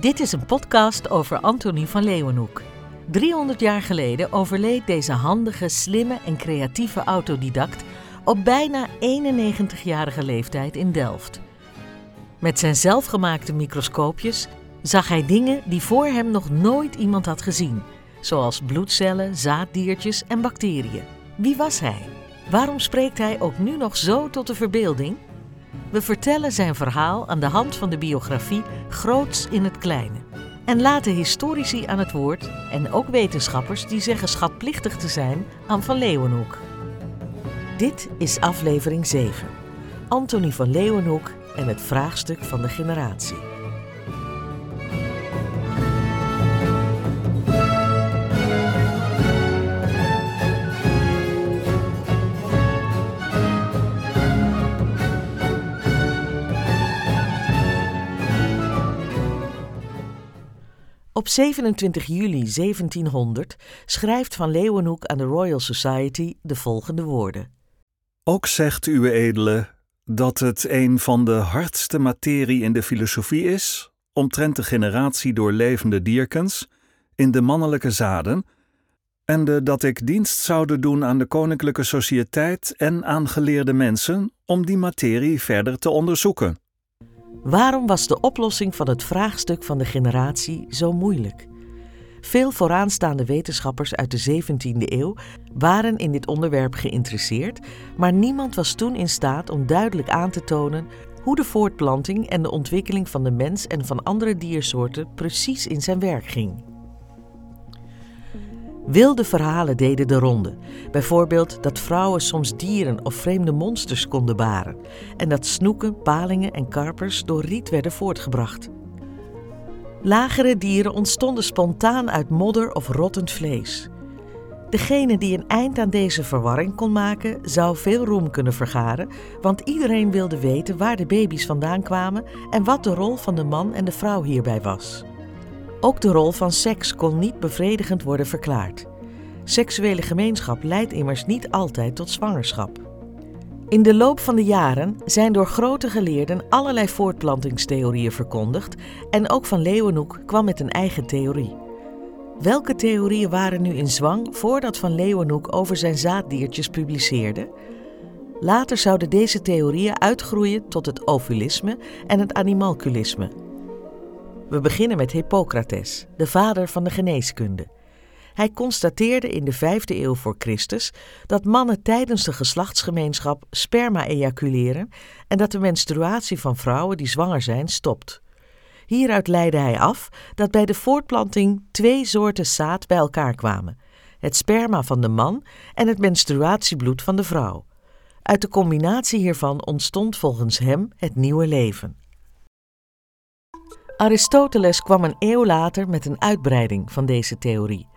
Dit is een podcast over Antonie van Leeuwenhoek. 300 jaar geleden overleed deze handige, slimme en creatieve autodidact op bijna 91-jarige leeftijd in Delft. Met zijn zelfgemaakte microscoopjes zag hij dingen die voor hem nog nooit iemand had gezien, zoals bloedcellen, zaaddiertjes en bacteriën. Wie was hij? Waarom spreekt hij ook nu nog zo tot de verbeelding? We vertellen zijn verhaal aan de hand van de biografie Groots in het Kleine. En laten historici aan het woord en ook wetenschappers die zeggen schatplichtig te zijn aan Van Leeuwenhoek. Dit is aflevering 7. Antonie van Leeuwenhoek en het vraagstuk van de generatie. Op 27 juli 1700 schrijft Van Leeuwenhoek aan de Royal Society de volgende woorden. Ook zegt uwe edele dat het een van de hardste materie in de filosofie is, omtrent de generatie door levende dierkens, in de mannelijke zaden, en de dat ik dienst zoude doen aan de koninklijke sociëteit en aan geleerde mensen om die materie verder te onderzoeken. Waarom was de oplossing van het vraagstuk van de generatie zo moeilijk? Veel vooraanstaande wetenschappers uit de 17e eeuw waren in dit onderwerp geïnteresseerd, maar niemand was toen in staat om duidelijk aan te tonen hoe de voortplanting en de ontwikkeling van de mens en van andere diersoorten precies in zijn werk ging. Wilde verhalen deden de ronde. Bijvoorbeeld dat vrouwen soms dieren of vreemde monsters konden baren en dat snoeken, palingen en karpers door riet werden voortgebracht. Lagere dieren ontstonden spontaan uit modder of rottend vlees. Degene die een eind aan deze verwarring kon maken, zou veel roem kunnen vergaren, want iedereen wilde weten waar de baby's vandaan kwamen en wat de rol van de man en de vrouw hierbij was. Ook de rol van seks kon niet bevredigend worden verklaard. Seksuele gemeenschap leidt immers niet altijd tot zwangerschap. In de loop van de jaren zijn door grote geleerden allerlei voortplantingstheorieën verkondigd en ook Van Leeuwenhoek kwam met een eigen theorie. Welke theorieën waren nu in zwang voordat Van Leeuwenhoek over zijn zaaddiertjes publiceerde? Later zouden deze theorieën uitgroeien tot het ovulisme en het animalculisme. We beginnen met Hippocrates, de vader van de geneeskunde. Hij constateerde in de vijfde eeuw voor Christus dat mannen tijdens de geslachtsgemeenschap sperma ejaculeren en dat de menstruatie van vrouwen die zwanger zijn stopt. Hieruit leidde hij af dat bij de voortplanting twee soorten zaad bij elkaar kwamen: het sperma van de man en het menstruatiebloed van de vrouw. Uit de combinatie hiervan ontstond volgens hem het nieuwe leven. Aristoteles kwam een eeuw later met een uitbreiding van deze theorie.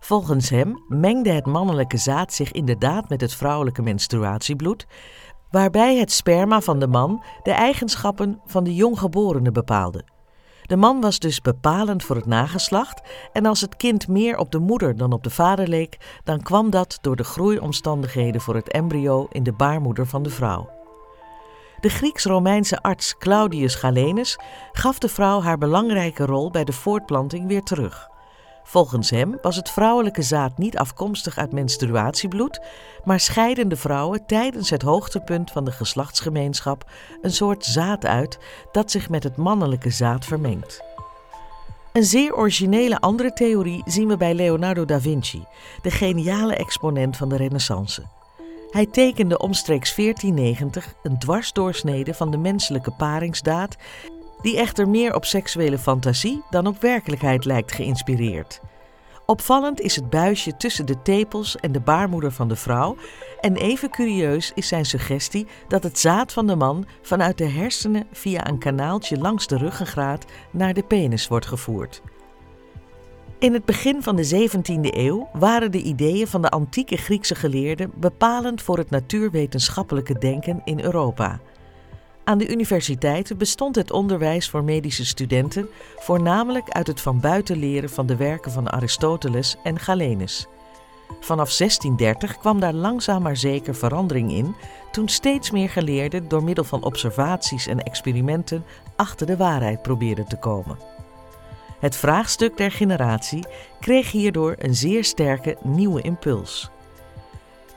Volgens hem mengde het mannelijke zaad zich inderdaad met het vrouwelijke menstruatiebloed, waarbij het sperma van de man de eigenschappen van de jonggeborene bepaalde. De man was dus bepalend voor het nageslacht en als het kind meer op de moeder dan op de vader leek, dan kwam dat door de groeiomstandigheden voor het embryo in de baarmoeder van de vrouw. De Grieks-Romeinse arts Claudius Galenus gaf de vrouw haar belangrijke rol bij de voortplanting weer terug. Volgens hem was het vrouwelijke zaad niet afkomstig uit menstruatiebloed, maar scheiden de vrouwen tijdens het hoogtepunt van de geslachtsgemeenschap een soort zaad uit dat zich met het mannelijke zaad vermengt. Een zeer originele andere theorie zien we bij Leonardo da Vinci, de geniale exponent van de Renaissance. Hij tekende omstreeks 1490 een dwarsdoorsnede van de menselijke paringsdaad, die echter meer op seksuele fantasie dan op werkelijkheid lijkt geïnspireerd. Opvallend is het buisje tussen de tepels en de baarmoeder van de vrouw, en even curieus is zijn suggestie dat het zaad van de man vanuit de hersenen via een kanaaltje langs de ruggengraat naar de penis wordt gevoerd. In het begin van de 17e eeuw waren de ideeën van de antieke Griekse geleerden bepalend voor het natuurwetenschappelijke denken in Europa. Aan de universiteiten bestond het onderwijs voor medische studenten voornamelijk uit het van buiten leren van de werken van Aristoteles en Galenus. Vanaf 1630 kwam daar langzaam maar zeker verandering in, toen steeds meer geleerden door middel van observaties en experimenten achter de waarheid probeerden te komen. Het vraagstuk der generatie kreeg hierdoor een zeer sterke nieuwe impuls.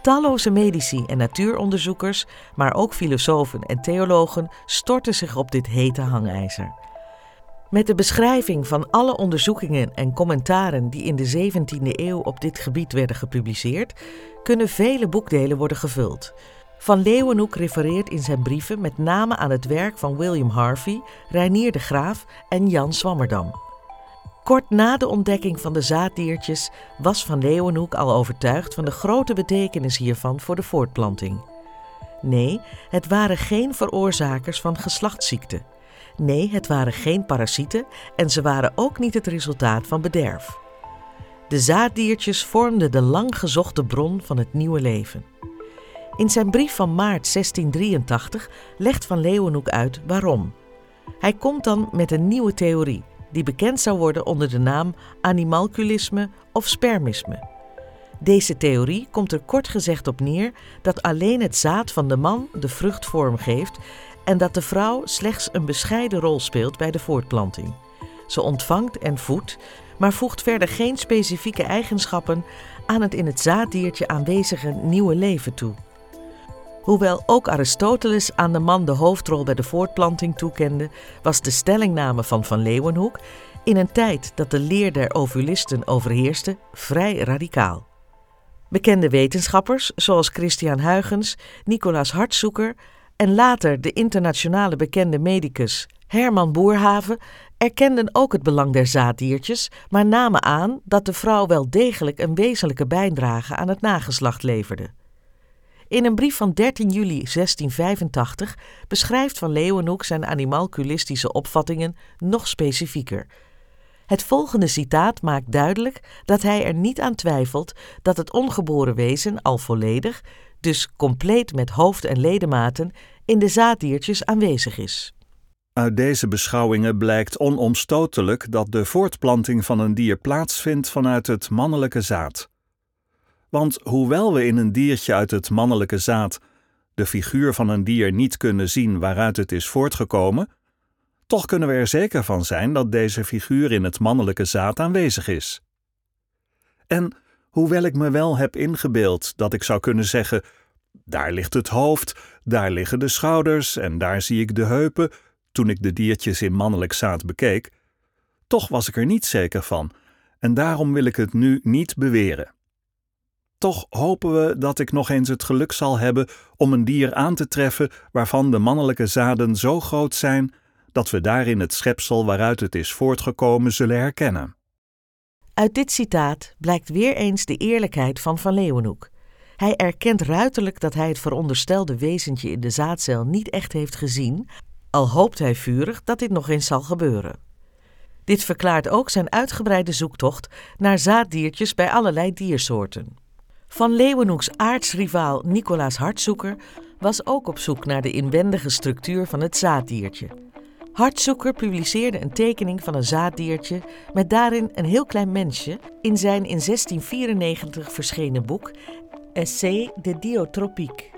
Talloze medici en natuuronderzoekers, maar ook filosofen en theologen stortten zich op dit hete hangijzer. Met de beschrijving van alle onderzoekingen en commentaren die in de 17e eeuw op dit gebied werden gepubliceerd, kunnen vele boekdelen worden gevuld. Van Leeuwenhoek refereert in zijn brieven met name aan het werk van William Harvey, Reinier de Graaf en Jan Swammerdam. Kort na de ontdekking van de zaaddiertjes was Van Leeuwenhoek al overtuigd van de grote betekenis hiervan voor de voortplanting. Nee, het waren geen veroorzakers van geslachtsziekten. Nee, het waren geen parasieten en ze waren ook niet het resultaat van bederf. De zaaddiertjes vormden de lang gezochte bron van het nieuwe leven. In zijn brief van maart 1683 legt Van Leeuwenhoek uit waarom. Hij komt dan met een nieuwe theorie, die bekend zou worden onder de naam animalculisme of spermisme. Deze theorie komt er kort gezegd op neer dat alleen het zaad van de man de vrucht vormgeeft en dat de vrouw slechts een bescheiden rol speelt bij de voortplanting. Ze ontvangt en voedt, maar voegt verder geen specifieke eigenschappen aan het in het zaaddiertje aanwezige nieuwe leven toe. Hoewel ook Aristoteles aan de man de hoofdrol bij de voortplanting toekende, was de stellingname van Van Leeuwenhoek in een tijd dat de leer der ovulisten overheerste vrij radicaal. Bekende wetenschappers zoals Christian Huygens, Nicolaas Hartzoeker en later de internationale bekende medicus Herman Boerhaven erkenden ook het belang der zaaddiertjes, maar namen aan dat de vrouw wel degelijk een wezenlijke bijdrage aan het nageslacht leverde. In een brief van 13 juli 1685 beschrijft Van Leeuwenhoek zijn animalculistische opvattingen nog specifieker. Het volgende citaat maakt duidelijk dat hij er niet aan twijfelt dat het ongeboren wezen al volledig, dus compleet met hoofd en ledematen, in de zaaddiertjes aanwezig is. Uit deze beschouwingen blijkt onomstotelijk dat de voortplanting van een dier plaatsvindt vanuit het mannelijke zaad. Want hoewel we in een diertje uit het mannelijke zaad de figuur van een dier niet kunnen zien waaruit het is voortgekomen, toch kunnen we er zeker van zijn dat deze figuur in het mannelijke zaad aanwezig is. En hoewel ik me wel heb ingebeeld dat ik zou kunnen zeggen: daar ligt het hoofd, daar liggen de schouders en daar zie ik de heupen, toen ik de diertjes in mannelijk zaad bekeek, toch was ik er niet zeker van, en daarom wil ik het nu niet beweren. Toch hopen we dat ik nog eens het geluk zal hebben om een dier aan te treffen waarvan de mannelijke zaden zo groot zijn dat we daarin het schepsel waaruit het is voortgekomen zullen herkennen. Uit dit citaat blijkt weer eens de eerlijkheid van Van Leeuwenhoek. Hij erkent ruiterlijk dat hij het veronderstelde wezentje in de zaadcel niet echt heeft gezien, al hoopt hij vurig dat dit nog eens zal gebeuren. Dit verklaart ook zijn uitgebreide zoektocht naar zaaddiertjes bij allerlei diersoorten. Van Leeuwenhoeks aartsrivaal Nicolaas Hartzoeker was ook op zoek naar de inwendige structuur van het zaaddiertje. Hartzoeker publiceerde een tekening van een zaaddiertje met daarin een heel klein mensje in zijn in 1694 verschenen boek Essai de Diotropique.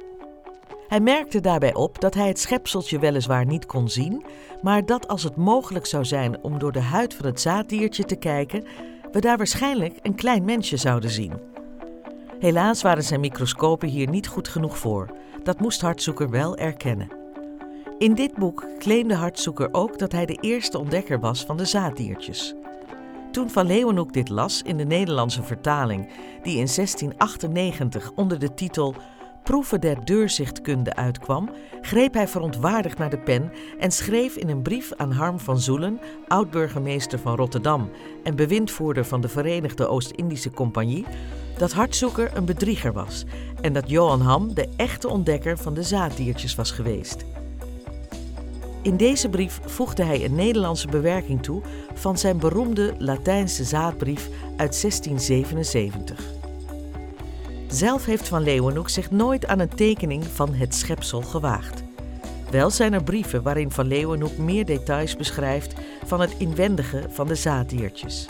Hij merkte daarbij op dat hij het schepseltje weliswaar niet kon zien, maar dat als het mogelijk zou zijn om door de huid van het zaaddiertje te kijken, we daar waarschijnlijk een klein mensje zouden zien. Helaas waren zijn microscopen hier niet goed genoeg voor. Dat moest Hartzoeker wel erkennen. In dit boek claimde Hartzoeker ook dat hij de eerste ontdekker was van de zaaddiertjes. Toen Van Leeuwenhoek dit las in de Nederlandse vertaling, die in 1698 onder de titel Proeven der Deurzichtkunde uitkwam, greep hij verontwaardigd naar de pen en schreef in een brief aan Harm van Zoelen, oud-burgemeester van Rotterdam en bewindvoerder van de Verenigde Oost-Indische Compagnie, dat Hartzoeker een bedrieger was en dat Johan Ham de echte ontdekker van de zaaddiertjes was geweest. In deze brief voegde hij een Nederlandse bewerking toe van zijn beroemde Latijnse zaadbrief uit 1677. Zelf heeft Van Leeuwenhoek zich nooit aan een tekening van het schepsel gewaagd. Wel zijn er brieven waarin Van Leeuwenhoek meer details beschrijft van het inwendige van de zaaddiertjes.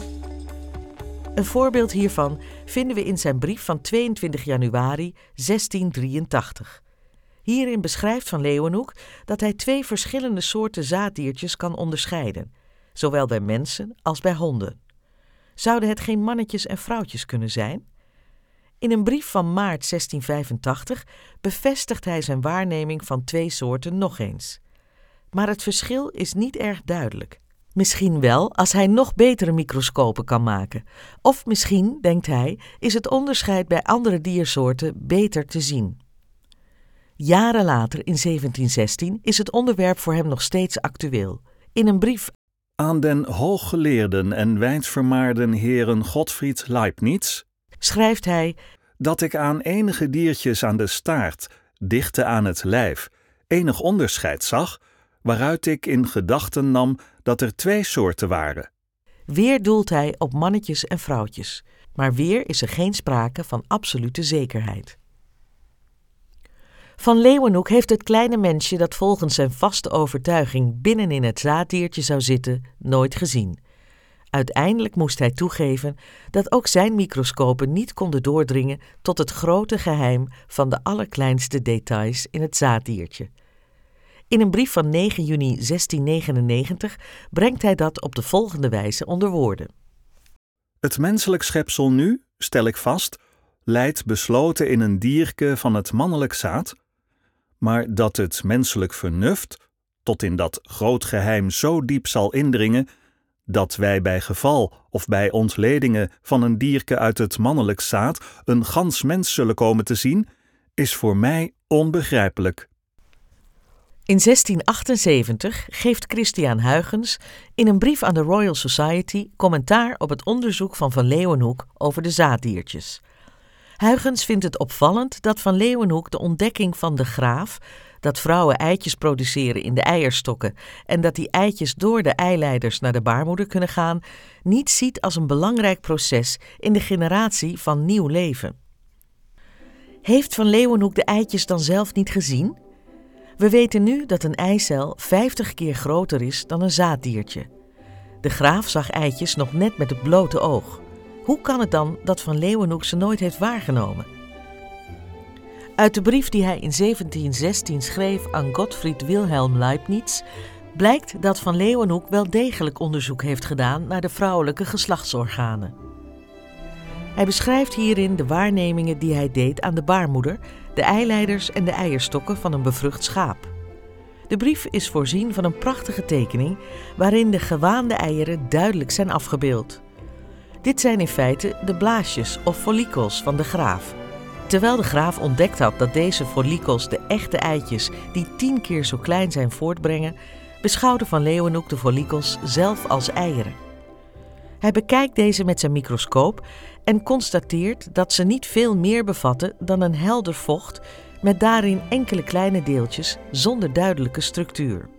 Een voorbeeld hiervan vinden we in zijn brief van 22 januari 1683. Hierin beschrijft Van Leeuwenhoek dat hij twee verschillende soorten zaaddiertjes kan onderscheiden. zowel bij mensen als bij honden. Zouden het geen mannetjes en vrouwtjes kunnen zijn? In een brief van maart 1685 bevestigt hij zijn waarneming van twee soorten nog eens. Maar het verschil is niet erg duidelijk. Misschien wel als hij nog betere microscopen kan maken. Of misschien, denkt hij, is het onderscheid bij andere diersoorten beter te zien. Jaren later, in 1716, is het onderwerp voor hem nog steeds actueel. In een brief aan den hooggeleerden en wijnsvermaarden heren Godfried Leibniz schrijft hij dat ik aan enige diertjes aan de staart, dichte aan het lijf, enig onderscheid zag, waaruit ik in gedachten nam dat er twee soorten waren. Weer doelt hij op mannetjes en vrouwtjes, maar weer is er geen sprake van absolute zekerheid. Van Leeuwenhoek heeft het kleine mensje dat volgens zijn vaste overtuiging binnenin het zaaddiertje zou zitten, nooit gezien. Uiteindelijk moest hij toegeven dat ook zijn microscopen niet konden doordringen tot het grote geheim van de allerkleinste details in het zaaddiertje. In een brief van 9 juni 1699 brengt hij dat op de volgende wijze onder woorden. Het menselijk schepsel nu, stel ik vast, leidt besloten in een dierke van het mannelijk zaad, maar dat het menselijk vernuft tot in dat groot geheim zo diep zal indringen dat wij bij geval of bij ontledingen van een dierke uit het mannelijk zaad een gans mens zullen komen te zien, is voor mij onbegrijpelijk. In 1678 geeft Christian Huygens in een brief aan de Royal Society commentaar op het onderzoek van Van Leeuwenhoek over de zaaddiertjes. Huygens vindt het opvallend dat Van Leeuwenhoek de ontdekking van de graaf dat vrouwen eitjes produceren in de eierstokken en dat die eitjes door de eileiders naar de baarmoeder kunnen gaan, niet ziet als een belangrijk proces in de generatie van nieuw leven. Heeft Van Leeuwenhoek de eitjes dan zelf niet gezien? We weten nu dat een eicel 50 keer groter is dan een zaaddiertje. De graaf zag eitjes nog net met het blote oog. Hoe kan het dan dat Van Leeuwenhoek ze nooit heeft waargenomen? Uit de brief die hij in 1716 schreef aan Gottfried Wilhelm Leibniz blijkt dat Van Leeuwenhoek wel degelijk onderzoek heeft gedaan naar de vrouwelijke geslachtsorganen. Hij beschrijft hierin de waarnemingen die hij deed aan de baarmoeder, de eileiders en de eierstokken van een bevrucht schaap. De brief is voorzien van een prachtige tekening waarin de gewaande eieren duidelijk zijn afgebeeld. Dit zijn in feite de blaasjes of follikels van de graaf Terwijl de graaf ontdekt had dat deze follikels de echte eitjes, die tien keer zo klein zijn, voortbrengen, beschouwde Van Leeuwenhoek de follikels zelf als eieren. Hij bekijkt deze met zijn microscoop en constateert dat ze niet veel meer bevatten dan een helder vocht met daarin enkele kleine deeltjes zonder duidelijke structuur.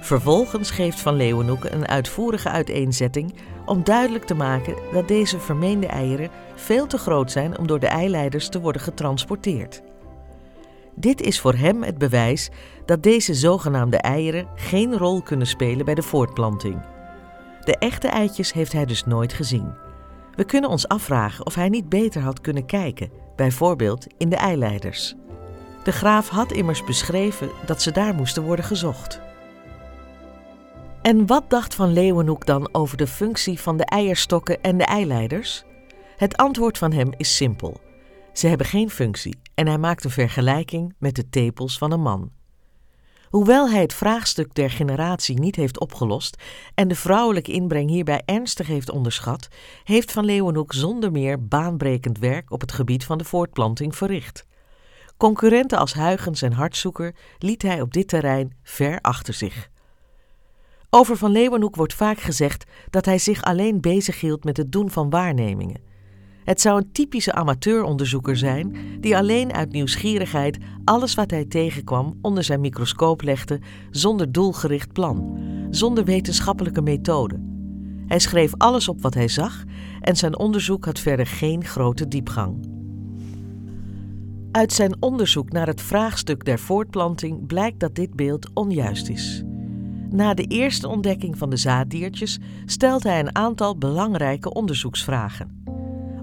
Vervolgens geeft Van Leeuwenhoek een uitvoerige uiteenzetting om duidelijk te maken dat deze vermeende eieren veel te groot zijn om door de eileiders te worden getransporteerd. Dit is voor hem het bewijs dat deze zogenaamde eieren geen rol kunnen spelen bij de voortplanting. De echte eitjes heeft hij dus nooit gezien. We kunnen ons afvragen of hij niet beter had kunnen kijken, bijvoorbeeld in de eileiders. De graaf had immers beschreven dat ze daar moesten worden gezocht. En wat dacht Van Leeuwenhoek dan over de functie van de eierstokken en de eileiders? Het antwoord van hem is simpel. Ze hebben geen functie en hij maakt een vergelijking met de tepels van een man. Hoewel hij het vraagstuk der generatie niet heeft opgelost en de vrouwelijke inbreng hierbij ernstig heeft onderschat, heeft Van Leeuwenhoek zonder meer baanbrekend werk op het gebied van de voortplanting verricht. Concurrenten als Huygens en Hartzoeker liet hij op dit terrein ver achter zich. Over Van Leeuwenhoek wordt vaak gezegd dat hij zich alleen bezighield met het doen van waarnemingen. Het zou een typische amateuronderzoeker zijn die alleen uit nieuwsgierigheid alles wat hij tegenkwam onder zijn microscoop legde zonder doelgericht plan, zonder wetenschappelijke methode. Hij schreef alles op wat hij zag en zijn onderzoek had verder geen grote diepgang. Uit zijn onderzoek naar het vraagstuk der voortplanting blijkt dat dit beeld onjuist is. Na de eerste ontdekking van de zaaddiertjes stelt hij een aantal belangrijke onderzoeksvragen.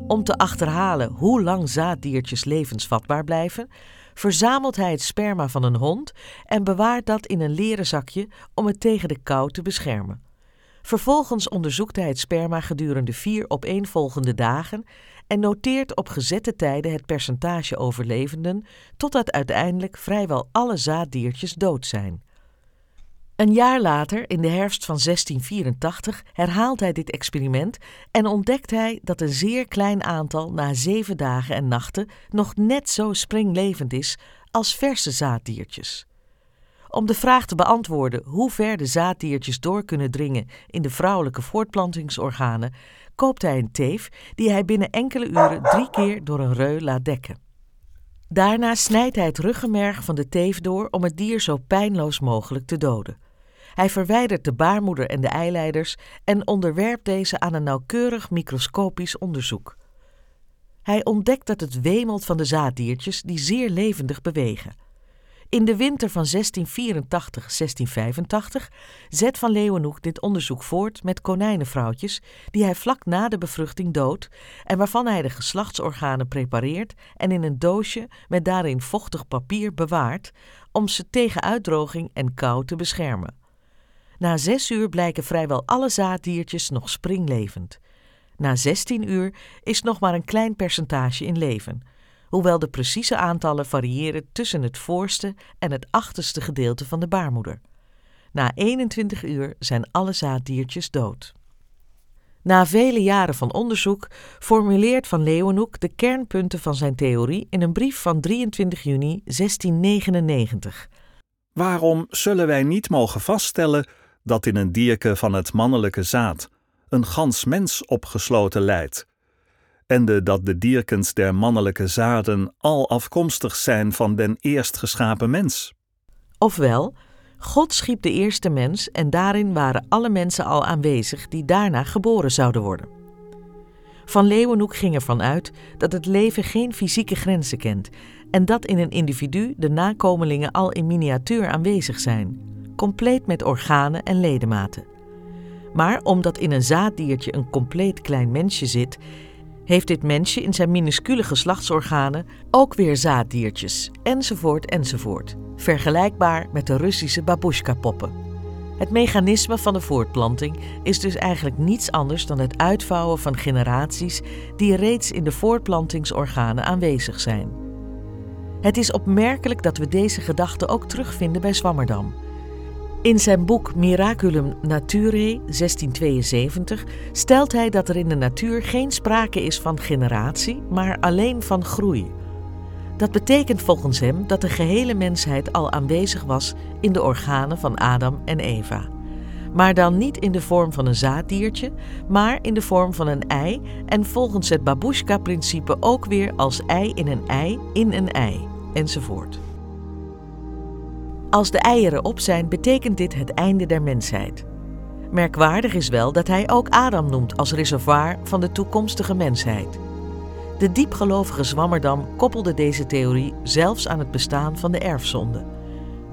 Om te achterhalen hoe lang zaaddiertjes levensvatbaar blijven, verzamelt hij het sperma van een hond en bewaart dat in een leren zakje om het tegen de kou te beschermen. Vervolgens onderzoekt hij het sperma gedurende vier opeenvolgende dagen en noteert op gezette tijden het percentage overlevenden, totdat uiteindelijk vrijwel alle zaaddiertjes dood zijn. Een jaar later, in de herfst van 1684, herhaalt hij dit experiment en ontdekt hij dat een zeer klein aantal na zeven dagen en nachten nog net zo springlevend is als verse zaaddiertjes. Om de vraag te beantwoorden hoe ver de zaaddiertjes door kunnen dringen in de vrouwelijke voortplantingsorganen, koopt hij een teef die hij binnen enkele uren drie keer door een reu laat dekken. Daarna snijdt hij het ruggenmerg van de teef door om het dier zo pijnloos mogelijk te doden. Hij verwijdert de baarmoeder en de eileiders en onderwerpt deze aan een nauwkeurig microscopisch onderzoek. Hij ontdekt dat het wemelt van de zaaddiertjes die zeer levendig bewegen. In de winter van 1684-1685 zet Van Leeuwenhoek dit onderzoek voort met konijnenvrouwtjes die hij vlak na de bevruchting doodt en waarvan hij de geslachtsorganen prepareert en in een doosje met daarin vochtig papier bewaart om ze tegen uitdroging en kou te beschermen. Na zes uur blijken vrijwel alle zaaddiertjes nog springlevend. Na 16 uur is nog maar een klein percentage in leven, hoewel de precieze aantallen variëren tussen het voorste en het achterste gedeelte van de baarmoeder. Na 21 uur zijn alle zaaddiertjes dood. Na vele jaren van onderzoek formuleert Van Leeuwenhoek de kernpunten van zijn theorie in een brief van 23 juni 1699. Waarom zullen wij niet mogen vaststellen dat in een dierke van het mannelijke zaad een gans mens opgesloten leidt, en de dat de dierkens der mannelijke zaden al afkomstig zijn van den eerst geschapen mens. Ofwel, God schiep de eerste mens en daarin waren alle mensen al aanwezig die daarna geboren zouden worden. Van Leeuwenhoek ging ervan uit dat het leven geen fysieke grenzen kent en dat in een individu de nakomelingen al in miniatuur aanwezig zijn, compleet met organen en ledematen. Maar omdat in een zaaddiertje een compleet klein mensje zit, heeft dit mensje in zijn minuscule geslachtsorganen ook weer zaaddiertjes, enzovoort enzovoort, vergelijkbaar met de Russische babushka-poppen. Het mechanisme van de voortplanting is dus eigenlijk niets anders dan het uitvouwen van generaties die reeds in de voortplantingsorganen aanwezig zijn. Het is opmerkelijk dat we deze gedachte ook terugvinden bij Zwammerdam. In zijn boek Miraculum Naturae 1672 stelt hij dat er in de natuur geen sprake is van generatie, maar alleen van groei. Dat betekent volgens hem dat de gehele mensheid al aanwezig was in de organen van Adam en Eva. Maar dan niet in de vorm van een zaaddiertje, maar in de vorm van een ei en volgens het babushka-principe ook weer als ei in een ei in een ei, enzovoort. Als de eieren op zijn, betekent dit het einde der mensheid. Merkwaardig is wel dat hij ook Adam noemt als reservoir van de toekomstige mensheid. De diepgelovige Zwammerdam koppelde deze theorie zelfs aan het bestaan van de erfzonde.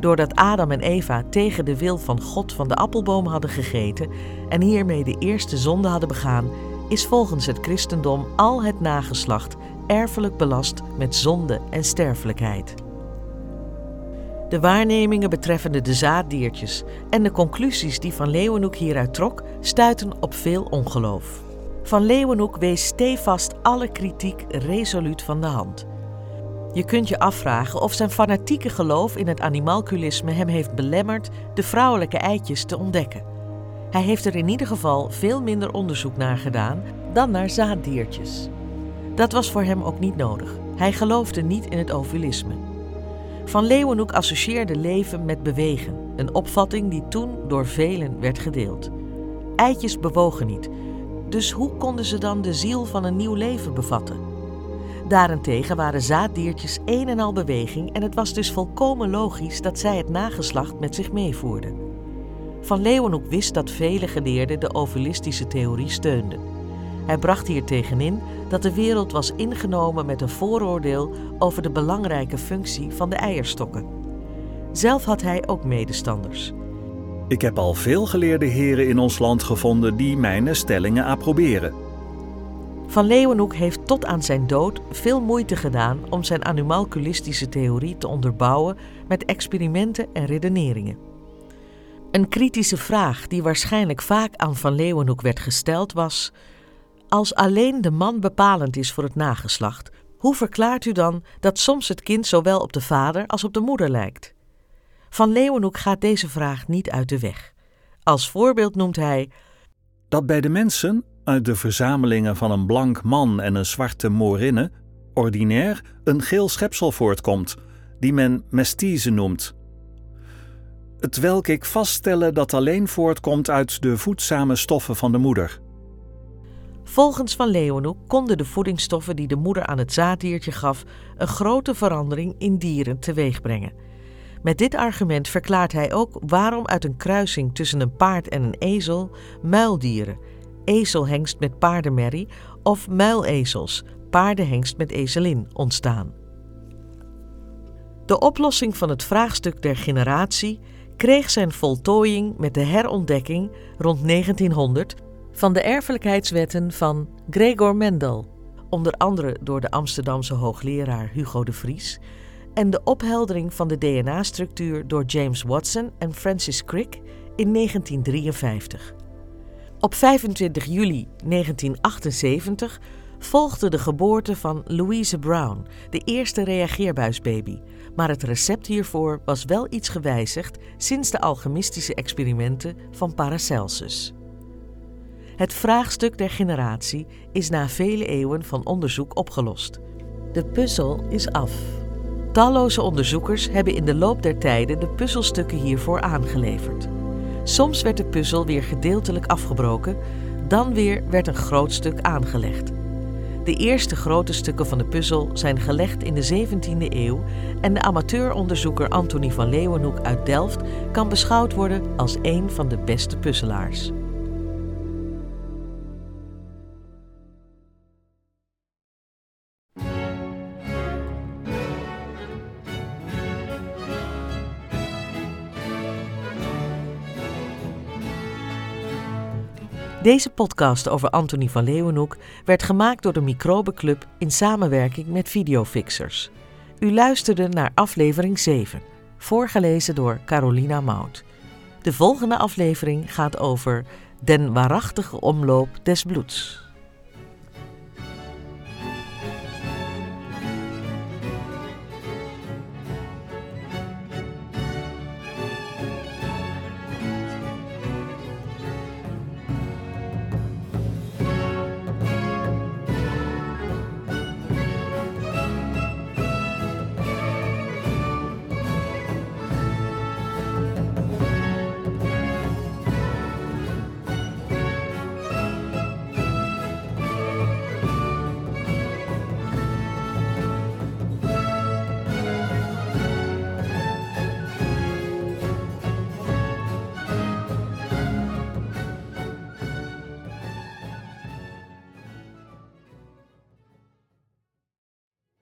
Doordat Adam en Eva tegen de wil van God van de appelboom hadden gegeten en hiermee de eerste zonde hadden begaan, is volgens het christendom al het nageslacht erfelijk belast met zonde en sterfelijkheid. De waarnemingen betreffende de zaaddiertjes en de conclusies die Van Leeuwenhoek hieruit trok, stuiten op veel ongeloof. Van Leeuwenhoek wees stevast alle kritiek resoluut van de hand. Je kunt je afvragen of zijn fanatieke geloof in het animalculisme hem heeft belemmerd de vrouwelijke eitjes te ontdekken. Hij heeft er in ieder geval veel minder onderzoek naar gedaan dan naar zaaddiertjes. Dat was voor hem ook niet nodig. Hij geloofde niet in het ovulisme. Van Leeuwenhoek associeerde leven met bewegen, een opvatting die toen door velen werd gedeeld. Eitjes bewogen niet, dus hoe konden ze dan de ziel van een nieuw leven bevatten? Daarentegen waren zaaddiertjes een en al beweging en het was dus volkomen logisch dat zij het nageslacht met zich meevoerden. Van Leeuwenhoek wist dat vele geleerden de ovulistische theorie steunden. Hij bracht hier tegenin dat de wereld was ingenomen met een vooroordeel over de belangrijke functie van de eierstokken. Zelf had hij ook medestanders. Ik heb al veel geleerde heren in ons land gevonden die mijn stellingen approberen. Van Leeuwenhoek heeft tot aan zijn dood veel moeite gedaan om zijn animalculistische theorie te onderbouwen met experimenten en redeneringen. Een kritische vraag die waarschijnlijk vaak aan Van Leeuwenhoek werd gesteld was: Als alleen de man bepalend is voor het nageslacht, hoe verklaart u dan dat soms het kind zowel op de vader als op de moeder lijkt? Van Leeuwenhoek gaat deze vraag niet uit de weg. Als voorbeeld noemt hij dat bij de mensen uit de verzamelingen van een blank man en een zwarte morinne ordinair een geel schepsel voortkomt, die men mestize noemt. Het welk ik vaststellen dat alleen voortkomt uit de voedzame stoffen van de moeder. Volgens Van Leeuwenhoek konden de voedingsstoffen die de moeder aan het zaaddiertje gaf een grote verandering in dieren teweegbrengen. Met dit argument verklaart hij ook waarom uit een kruising tussen een paard en een ezel muildieren, ezelhengst met paardenmerrie of muilezels, paardenhengst met ezelin, ontstaan. De oplossing van het vraagstuk der generatie kreeg zijn voltooiing met de herontdekking rond 1900 van de erfelijkheidswetten van Gregor Mendel, onder andere door de Amsterdamse hoogleraar Hugo de Vries, en de opheldering van de DNA-structuur door James Watson en Francis Crick in 1953. Op 25 juli 1978 volgde de geboorte van Louise Brown, de eerste reageerbuisbaby, maar het recept hiervoor was wel iets gewijzigd sinds de alchemistische experimenten van Paracelsus. Het vraagstuk der generatie is na vele eeuwen van onderzoek opgelost. De puzzel is af. Talloze onderzoekers hebben in de loop der tijden de puzzelstukken hiervoor aangeleverd. Soms werd de puzzel weer gedeeltelijk afgebroken, dan weer werd een groot stuk aangelegd. De eerste grote stukken van de puzzel zijn gelegd in de 17e eeuw en de amateuronderzoeker Anthony van Leeuwenhoek uit Delft kan beschouwd worden als een van de beste puzzelaars. Deze podcast over Anthony van Leeuwenhoek werd gemaakt door de Microbenclub in samenwerking met Videofixers. U luisterde naar aflevering 7, voorgelezen door Carolina Mout. De volgende aflevering gaat over Den waarachtige omloop des bloeds.